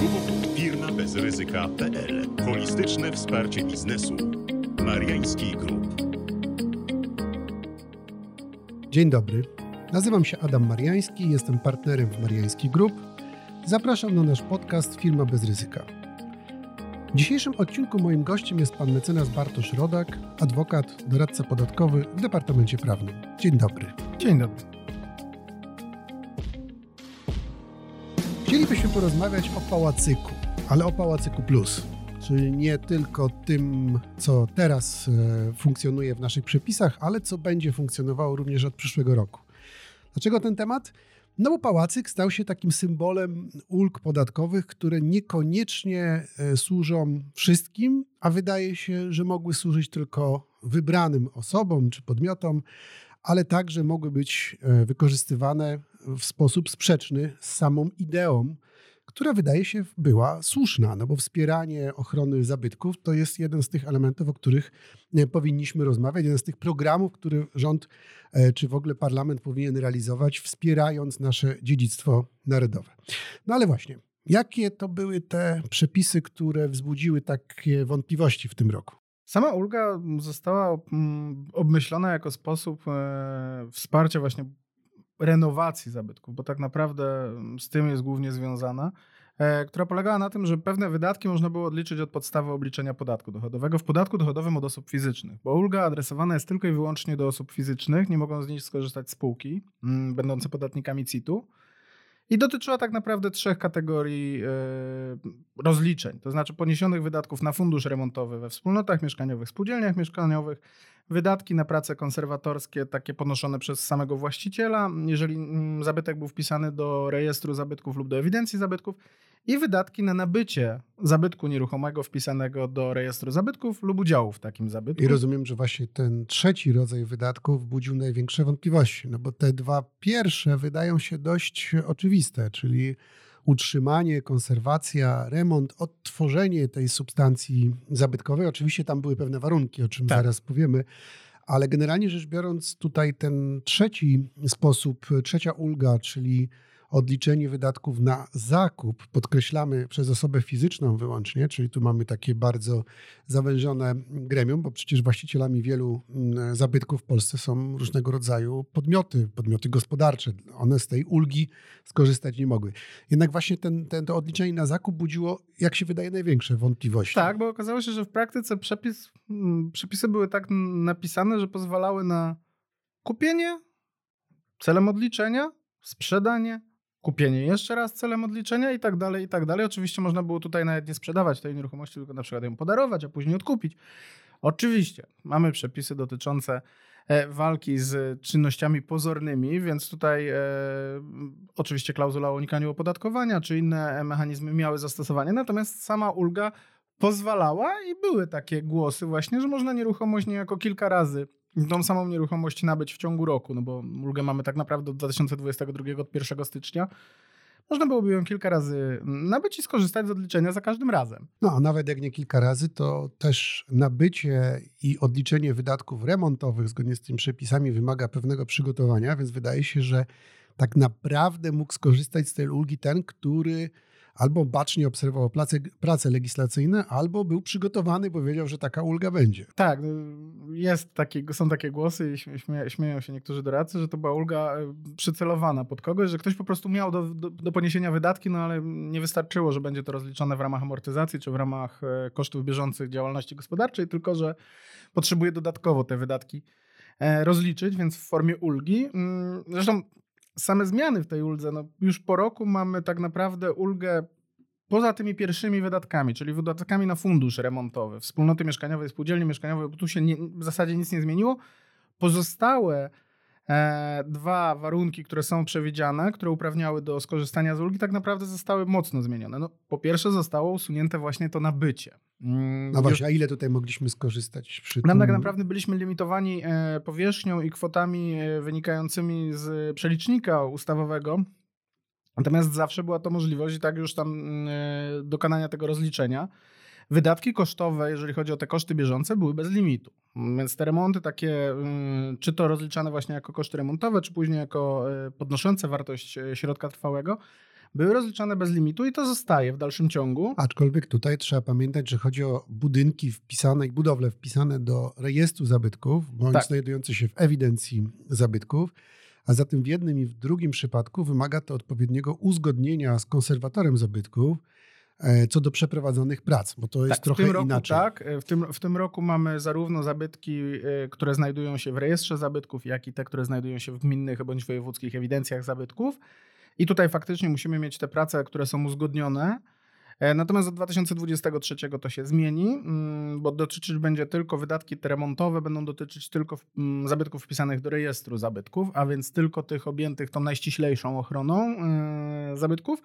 www.firmabezryzyka.pl Holistyczne wsparcie biznesu. Mariański Group. Dzień dobry. Nazywam się Adam Mariański, jestem partnerem w Mariański Group. Zapraszam na nasz podcast Firma bez ryzyka. W dzisiejszym odcinku moim gościem jest pan mecenas Bartosz Rodak, adwokat, doradca podatkowy w Departamencie Prawnym. Dzień dobry. Dzień dobry. Chcielibyśmy porozmawiać o pałacyku, ale o pałacyku plus, czyli nie tylko tym, co teraz e, funkcjonuje w naszych przepisach, ale co będzie funkcjonowało również od przyszłego roku. Dlaczego ten temat? No bo pałacyk stał się takim symbolem ulg podatkowych, które niekoniecznie e, służą wszystkim, a wydaje się, że mogły służyć tylko wybranym osobom czy podmiotom, ale także mogły być e, wykorzystywane w sposób sprzeczny z samą ideą, która wydaje się była słuszna, no bo wspieranie ochrony zabytków to jest jeden z tych elementów, o których e, powinniśmy rozmawiać, jeden z tych programów, który rząd e, czy w ogóle parlament powinien realizować, wspierając nasze dziedzictwo narodowe. No ale właśnie, jakie to były te przepisy, które wzbudziły takie wątpliwości w tym roku? Sama ulga została mm, obmyślona jako sposób e, wsparcia właśnie renowacji zabytków, bo tak naprawdę z tym jest głównie związana, e, która polegała na tym, że pewne wydatki można było odliczyć od podstawy obliczenia podatku dochodowego w podatku dochodowym od osób fizycznych, bo ulga adresowana jest tylko i wyłącznie do osób fizycznych, nie mogą z niej skorzystać spółki mm, będące podatnikami CIT-u. I dotyczyła tak naprawdę trzech kategorii e, rozliczeń, to znaczy poniesionych wydatków na fundusz remontowy we wspólnotach mieszkaniowych, spółdzielniach mieszkaniowych, wydatki na prace konserwatorskie, takie ponoszone przez samego właściciela, jeżeli mm, zabytek był wpisany do rejestru zabytków lub do ewidencji zabytków, i wydatki na nabycie zabytku nieruchomego wpisanego do rejestru zabytków lub udziału w takim zabytku. I rozumiem, że właśnie ten trzeci rodzaj wydatków budził największe wątpliwości, no bo te dwa pierwsze wydają się dość oczywiste, czyli utrzymanie, konserwacja, remont, odtworzenie tej substancji zabytkowej. Oczywiście tam były pewne warunki, o czym tak. zaraz powiemy, ale generalnie rzecz biorąc, tutaj ten trzeci sposób, trzecia ulga, czyli odliczenie wydatków na zakup, podkreślamy przez osobę fizyczną wyłącznie, czyli tu mamy takie bardzo zawężone gremium, bo przecież właścicielami wielu mm, zabytków w Polsce są różnego rodzaju podmioty, podmioty gospodarcze. One z tej ulgi skorzystać nie mogły. Jednak właśnie ten, ten, to odliczenie na zakup budziło, jak się wydaje, największe wątpliwości. Tak, bo okazało się, że w praktyce przepis, mm, przepisy były tak napisane, że pozwalały na kupienie celem odliczenia, sprzedanie, kupienie jeszcze raz celem odliczenia i tak dalej, i tak dalej. Oczywiście można było tutaj nawet nie sprzedawać tej nieruchomości, tylko na przykład ją podarować, a później odkupić. Oczywiście mamy przepisy dotyczące e, walki z czynnościami pozornymi, więc tutaj e, oczywiście klauzula o unikaniu opodatkowania czy inne mechanizmy miały zastosowanie, natomiast sama ulga pozwalała i były takie głosy właśnie, że można nieruchomość niejako kilka razy tą samą nieruchomość nabyć w ciągu roku, no bo ulgę mamy tak naprawdę od 2022, od 1 stycznia. Można byłoby ją kilka razy nabyć i skorzystać z odliczenia za każdym razem. No, a nawet jak nie kilka razy, to też nabycie i odliczenie wydatków remontowych zgodnie z tymi przepisami wymaga pewnego przygotowania, więc wydaje się, że tak naprawdę mógł skorzystać z tej ulgi ten, który albo bacznie obserwował prace, prace legislacyjne, albo był przygotowany, bo wiedział, że taka ulga będzie. Tak, jest taki, są takie głosy i śmie, śmieją się niektórzy doradcy, że to była ulga e, przycelowana pod kogoś, że ktoś po prostu miał do, do, do poniesienia wydatki, no ale nie wystarczyło, że będzie to rozliczone w ramach amortyzacji czy w ramach e, kosztów bieżących działalności gospodarczej, tylko że potrzebuje dodatkowo te wydatki e, rozliczyć, więc w formie ulgi. Mm, zresztą same zmiany w tej uldze, no już po roku mamy tak naprawdę ulgę poza tymi pierwszymi wydatkami, czyli wydatkami na fundusz remontowy, wspólnoty mieszkaniowe, spółdzielnie mieszkaniowe, bo tu się nie, w zasadzie nic nie zmieniło. Pozostałe dwa warunki, które są przewidziane, które uprawniały do skorzystania z ulgi, tak naprawdę zostały mocno zmienione. No, po pierwsze, zostało usunięte właśnie to nabycie. Mm, no właśnie, a ile tutaj mogliśmy skorzystać? Przy Nam tym... tak naprawdę byliśmy limitowani e, powierzchnią i kwotami e, wynikającymi z przelicznika ustawowego. Natomiast zawsze była to możliwość, tak już tam mm, dokonania tego rozliczenia. Wydatki kosztowe, jeżeli chodzi o te koszty bieżące, były bez limitu. Więc te remonty takie, y, czy to rozliczane właśnie jako koszty remontowe, czy później jako y, podnoszące wartość y, środka trwałego, były rozliczane bez limitu i to zostaje w dalszym ciągu. Aczkolwiek tutaj trzeba pamiętać, że chodzi o budynki wpisane i budowle wpisane do rejestru zabytków, bądź Tak. znajdujące się w ewidencji zabytków, a zatem w jednym i w drugim przypadku wymaga to odpowiedniego uzgodnienia z konserwatorem zabytków co do przeprowadzonych prac, bo to jest Tak, trochę w tym roku, inaczej. Tak, w tym, w tym roku mamy zarówno zabytki, y, które znajdują się w rejestrze zabytków, jak i te, które znajdują się w gminnych bądź wojewódzkich ewidencjach zabytków. I tutaj faktycznie musimy mieć te prace, które są uzgodnione. E, Natomiast od 2023 to się zmieni, mm, bo dotyczyć będzie tylko wydatki te remontowe, będą dotyczyć tylko mm, zabytków wpisanych do rejestru zabytków, a więc tylko tych objętych tą najściślejszą ochroną e, zabytków.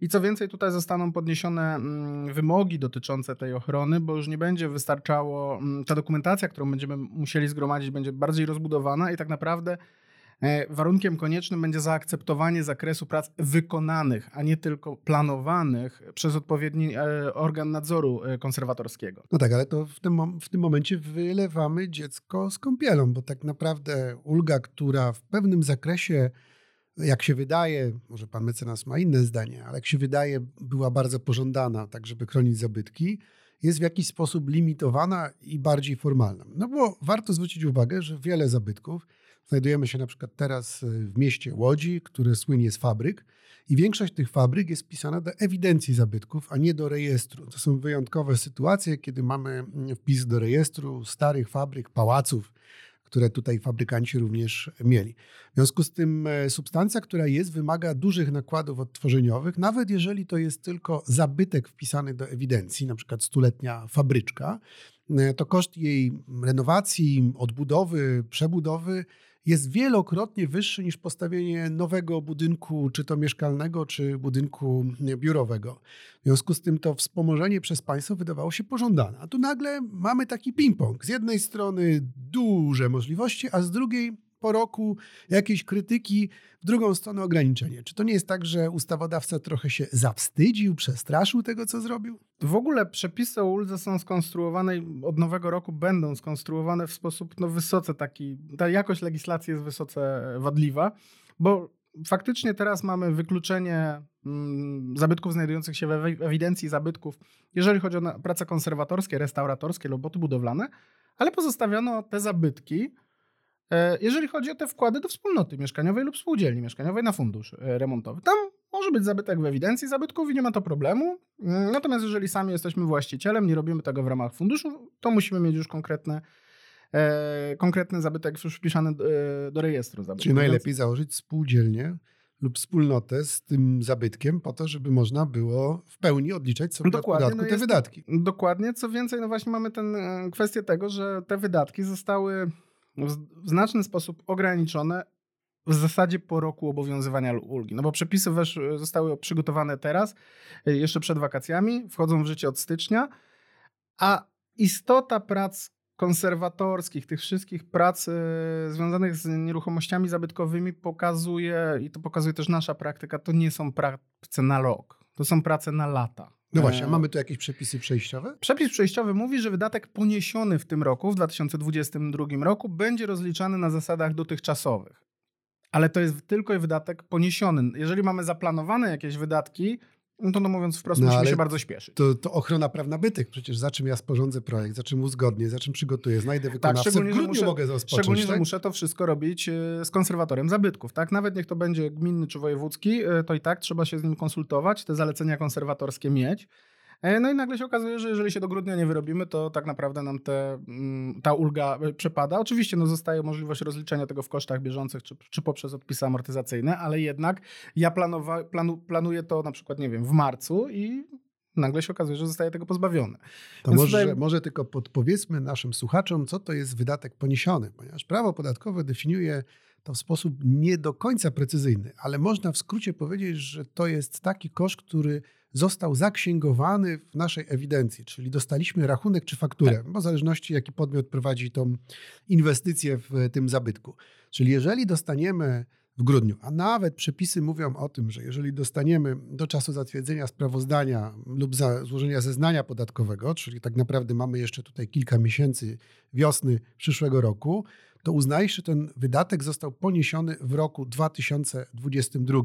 I co więcej, tutaj zostaną podniesione mm, wymogi dotyczące tej ochrony, bo już nie będzie wystarczało, ta dokumentacja, którą będziemy musieli zgromadzić, będzie bardziej rozbudowana i tak naprawdę warunkiem koniecznym będzie zaakceptowanie zakresu prac wykonanych, a nie tylko planowanych przez odpowiedni e, organ nadzoru e, konserwatorskiego. No tak, ale to w tym, w tym momencie wylewamy dziecko z kąpielą, bo tak naprawdę ulga, która w pewnym zakresie, jak się wydaje, może pan mecenas ma inne zdanie, ale jak się wydaje, była bardzo pożądana, tak żeby chronić zabytki, jest w jakiś sposób limitowana i bardziej formalna. No bo warto zwrócić uwagę, że wiele zabytków, znajdujemy się na przykład teraz y, w mieście Łodzi, które słynie z fabryk, i większość tych fabryk jest wpisana do ewidencji zabytków, a nie do rejestru. To są wyjątkowe sytuacje, kiedy mamy mm, wpis do rejestru starych fabryk, pałaców, które tutaj fabrykanci również mieli. W związku z tym e, substancja, która jest, wymaga dużych nakładów odtworzeniowych, nawet jeżeli to jest tylko zabytek wpisany do ewidencji, na przykład stuletnia fabryczka, e, to koszt jej renowacji, odbudowy, przebudowy jest wielokrotnie wyższy niż postawienie nowego budynku, czy to mieszkalnego, czy budynku biurowego. W związku z tym to wspomożenie przez państwo wydawało się pożądane. A tu nagle mamy taki ping-pong. Z jednej strony duże możliwości, a z drugiej po roku jakieś krytyki, w drugą stronę ograniczenie. Czy to nie jest tak, że ustawodawca trochę się zawstydził, przestraszył tego, co zrobił? W ogóle przepisy o uldze są skonstruowane od nowego roku będą skonstruowane w sposób no, wysoce taki, ta jakość legislacji jest wysoce wadliwa, bo faktycznie teraz mamy wykluczenie mm, zabytków znajdujących się w ewi- ewidencji zabytków, jeżeli chodzi o prace konserwatorskie, restauratorskie, roboty budowlane, ale pozostawiono te zabytki, jeżeli chodzi o te wkłady do wspólnoty mieszkaniowej lub spółdzielni mieszkaniowej na fundusz e, remontowy. Tam może być zabytek w ewidencji zabytków i nie ma to problemu. Mm, Natomiast jeżeli sami jesteśmy właścicielem, nie robimy tego w ramach funduszu, to musimy mieć już konkretne, e, konkretny zabytek już wpisany do, e, do rejestru zabytków. Czyli najlepiej założyć spółdzielnię lub wspólnotę z tym zabytkiem po to, żeby można było w pełni odliczać sobie od Dokładnie, podatku no te jest- wydatki. Dokładnie. Co więcej, no właśnie mamy ten, e, kwestię tego, że te wydatki zostały w, znaczny sposób ograniczone w zasadzie po roku obowiązywania ulgi. No bo przepisy wesz, zostały przygotowane teraz, e, jeszcze przed wakacjami, wchodzą w życie od stycznia, a istota prac konserwatorskich, tych wszystkich prac e, związanych z nieruchomościami zabytkowymi pokazuje, i to pokazuje też nasza praktyka, to nie są prace na rok, to są prace na lata. No właśnie, a E, mamy tu jakieś przepisy przejściowe? Przepis przejściowy mówi, że wydatek poniesiony w tym roku, w 2022 roku, będzie rozliczany na zasadach dotychczasowych. Ale to jest tylko wydatek poniesiony. Jeżeli mamy zaplanowane jakieś wydatki, no to no mówiąc wprost, No musimy się bardzo śpieszyć. To, to ochrona praw nabytych. Przecież za czym ja sporządzę projekt, za czym uzgodnię, za czym przygotuję, znajdę wykonawcę, w Tak, szczególnie, że grudniu muszę- mogę rozpocząć. Szczególnie, że tak? muszę to wszystko robić e, z konserwatorem zabytków. Tak? Nawet niech to będzie gminny czy wojewódzki, e, to i tak trzeba się z nim konsultować, te zalecenia konserwatorskie mieć. E, No i nagle się okazuje, że jeżeli się do grudnia nie wyrobimy, to tak naprawdę nam te, mm, ta ulga e, przepada. Oczywiście no, zostaje możliwość rozliczenia tego w kosztach bieżących czy, czy poprzez odpisy amortyzacyjne, ale jednak ja planowa, planu, planuję to na przykład, nie wiem, w marcu i nagle się okazuje, że zostaje tego pozbawiony. To Więc może, tutaj- może tylko podpowiedzmy naszym słuchaczom, co to jest wydatek poniesiony, ponieważ prawo podatkowe definiuje to w sposób nie do końca precyzyjny, ale można w skrócie powiedzieć, że to jest taki koszt, który został zaksięgowany w naszej ewidencji, czyli dostaliśmy rachunek czy fakturę, Tak. bo w zależności jaki podmiot prowadzi tą inwestycję w tym zabytku. Czyli jeżeli dostaniemy w grudniu. A nawet przepisy mówią o tym, że jeżeli dostaniemy do czasu zatwierdzenia sprawozdania lub za złożenia zeznania podatkowego, czyli tak naprawdę mamy jeszcze tutaj kilka miesięcy wiosny przyszłego roku, to uznaje że ten wydatek został poniesiony w roku 2022.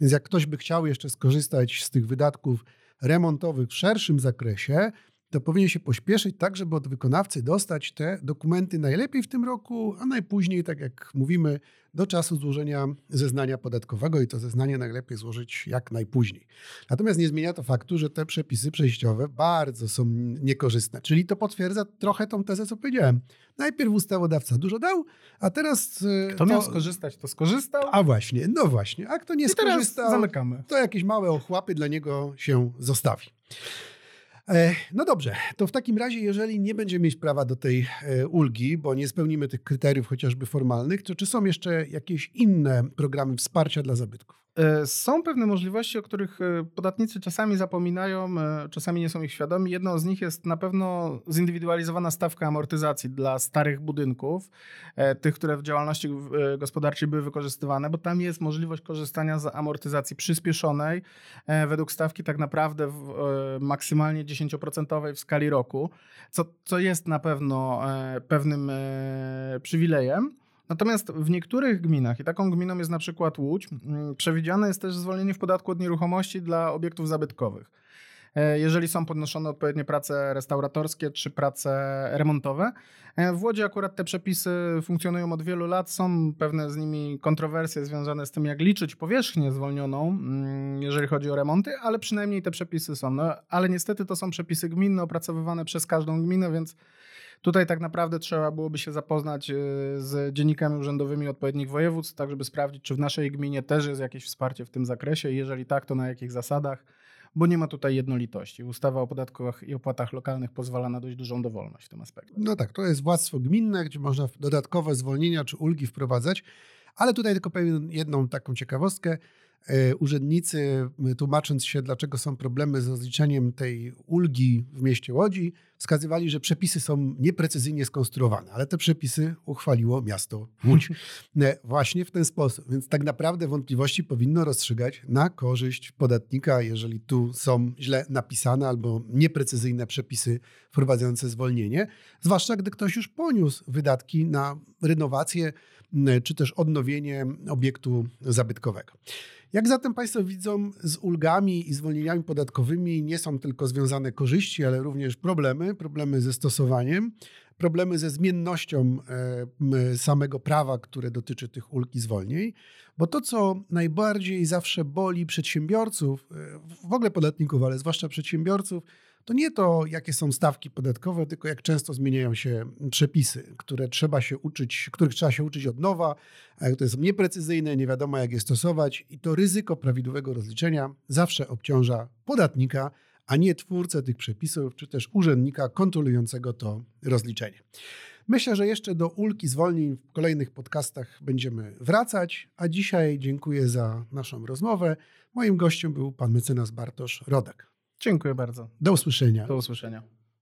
Więc jak ktoś by chciał jeszcze skorzystać z tych wydatków remontowych w szerszym zakresie, to powinien się pośpieszyć tak, żeby od wykonawcy dostać te dokumenty najlepiej w tym roku, a najpóźniej, tak jak mówimy, do czasu złożenia zeznania podatkowego i to zeznanie najlepiej złożyć jak najpóźniej. Natomiast nie zmienia to faktu, że te przepisy przejściowe bardzo są niekorzystne. Czyli to potwierdza trochę tą tezę, co powiedziałem. Najpierw ustawodawca dużo dał, a teraz. E, kto to... miał skorzystać, to skorzystał. A właśnie, no właśnie. A kto nie I skorzystał, zamykamy. to jakieś małe ochłapy dla niego się zostawi. E, no dobrze, to w takim razie, jeżeli nie będziemy mieć prawa do tej e, ulgi, bo nie spełnimy tych kryteriów chociażby formalnych, to czy są jeszcze jakieś inne programy wsparcia dla zabytków? E, są pewne możliwości, o których podatnicy czasami zapominają, czasami nie są ich świadomi. Jedną z nich jest na pewno zindywidualizowana stawka amortyzacji dla starych budynków, tych, które w działalności gospodarczej były wykorzystywane, bo tam jest możliwość korzystania z amortyzacji przyspieszonej według stawki tak naprawdę maksymalnie 10% w skali roku, co, co jest na pewno pewnym przywilejem. Natomiast w niektórych gminach, i taką gminą jest na przykład Łódź, mm, przewidziane jest też zwolnienie w podatku od nieruchomości dla obiektów zabytkowych. E, jeżeli są podnoszone odpowiednie prace restauratorskie czy prace remontowe. E, w Łodzi akurat te przepisy funkcjonują od wielu lat. Są pewne z nimi kontrowersje związane z tym, jak liczyć powierzchnię zwolnioną, mm, jeżeli chodzi o remonty, ale przynajmniej te przepisy są. No, ale niestety to są przepisy gminne opracowywane przez każdą gminę, więc Tutaj tak naprawdę trzeba byłoby się zapoznać y, z dziennikami urzędowymi odpowiednich województw, tak żeby sprawdzić, czy w naszej gminie też jest jakieś wsparcie w tym zakresie. Jeżeli tak, to na jakich zasadach, bo nie ma tutaj jednolitości. Ustawa o podatkach i opłatach lokalnych pozwala na dość dużą dowolność w tym aspekcie. No tak, to jest władztwo gminne, gdzie można dodatkowe zwolnienia czy ulgi wprowadzać, ale tutaj tylko powiem jedną taką ciekawostkę. E, urzędnicy, tłumacząc się, dlaczego są problemy z rozliczeniem tej ulgi w mieście Łodzi, wskazywali, że przepisy są nieprecyzyjnie skonstruowane, ale te przepisy uchwaliło miasto Łódź. E, właśnie w ten sposób. Więc tak naprawdę wątpliwości powinno rozstrzygać na korzyść podatnika, jeżeli tu są źle napisane albo nieprecyzyjne przepisy wprowadzające zwolnienie, zwłaszcza gdy ktoś już poniósł wydatki na renowację czy też odnowienie obiektu zabytkowego. Jak zatem Państwo widzą, z ulgami i zwolnieniami podatkowymi nie są tylko związane korzyści, ale również problemy, problemy ze stosowaniem, problemy ze zmiennością e, samego prawa, które dotyczy tych ulg i zwolnień, bo to, co najbardziej zawsze boli przedsiębiorców, e, w ogóle podatników, ale zwłaszcza przedsiębiorców, to nie to, jakie są stawki podatkowe, tylko jak często zmieniają się przepisy, które trzeba się uczyć, których trzeba się uczyć od nowa, które są nieprecyzyjne, nie wiadomo jak je stosować i to ryzyko prawidłowego rozliczenia zawsze obciąża podatnika, a nie twórcę tych przepisów, czy też urzędnika kontrolującego to rozliczenie. Myślę, że jeszcze do ulki zwolnień w kolejnych podcastach będziemy wracać, a dzisiaj dziękuję za naszą rozmowę. Moim gościem był pan mecenas Bartosz Rodak. Dziękuję bardzo. Do usłyszenia. Do usłyszenia.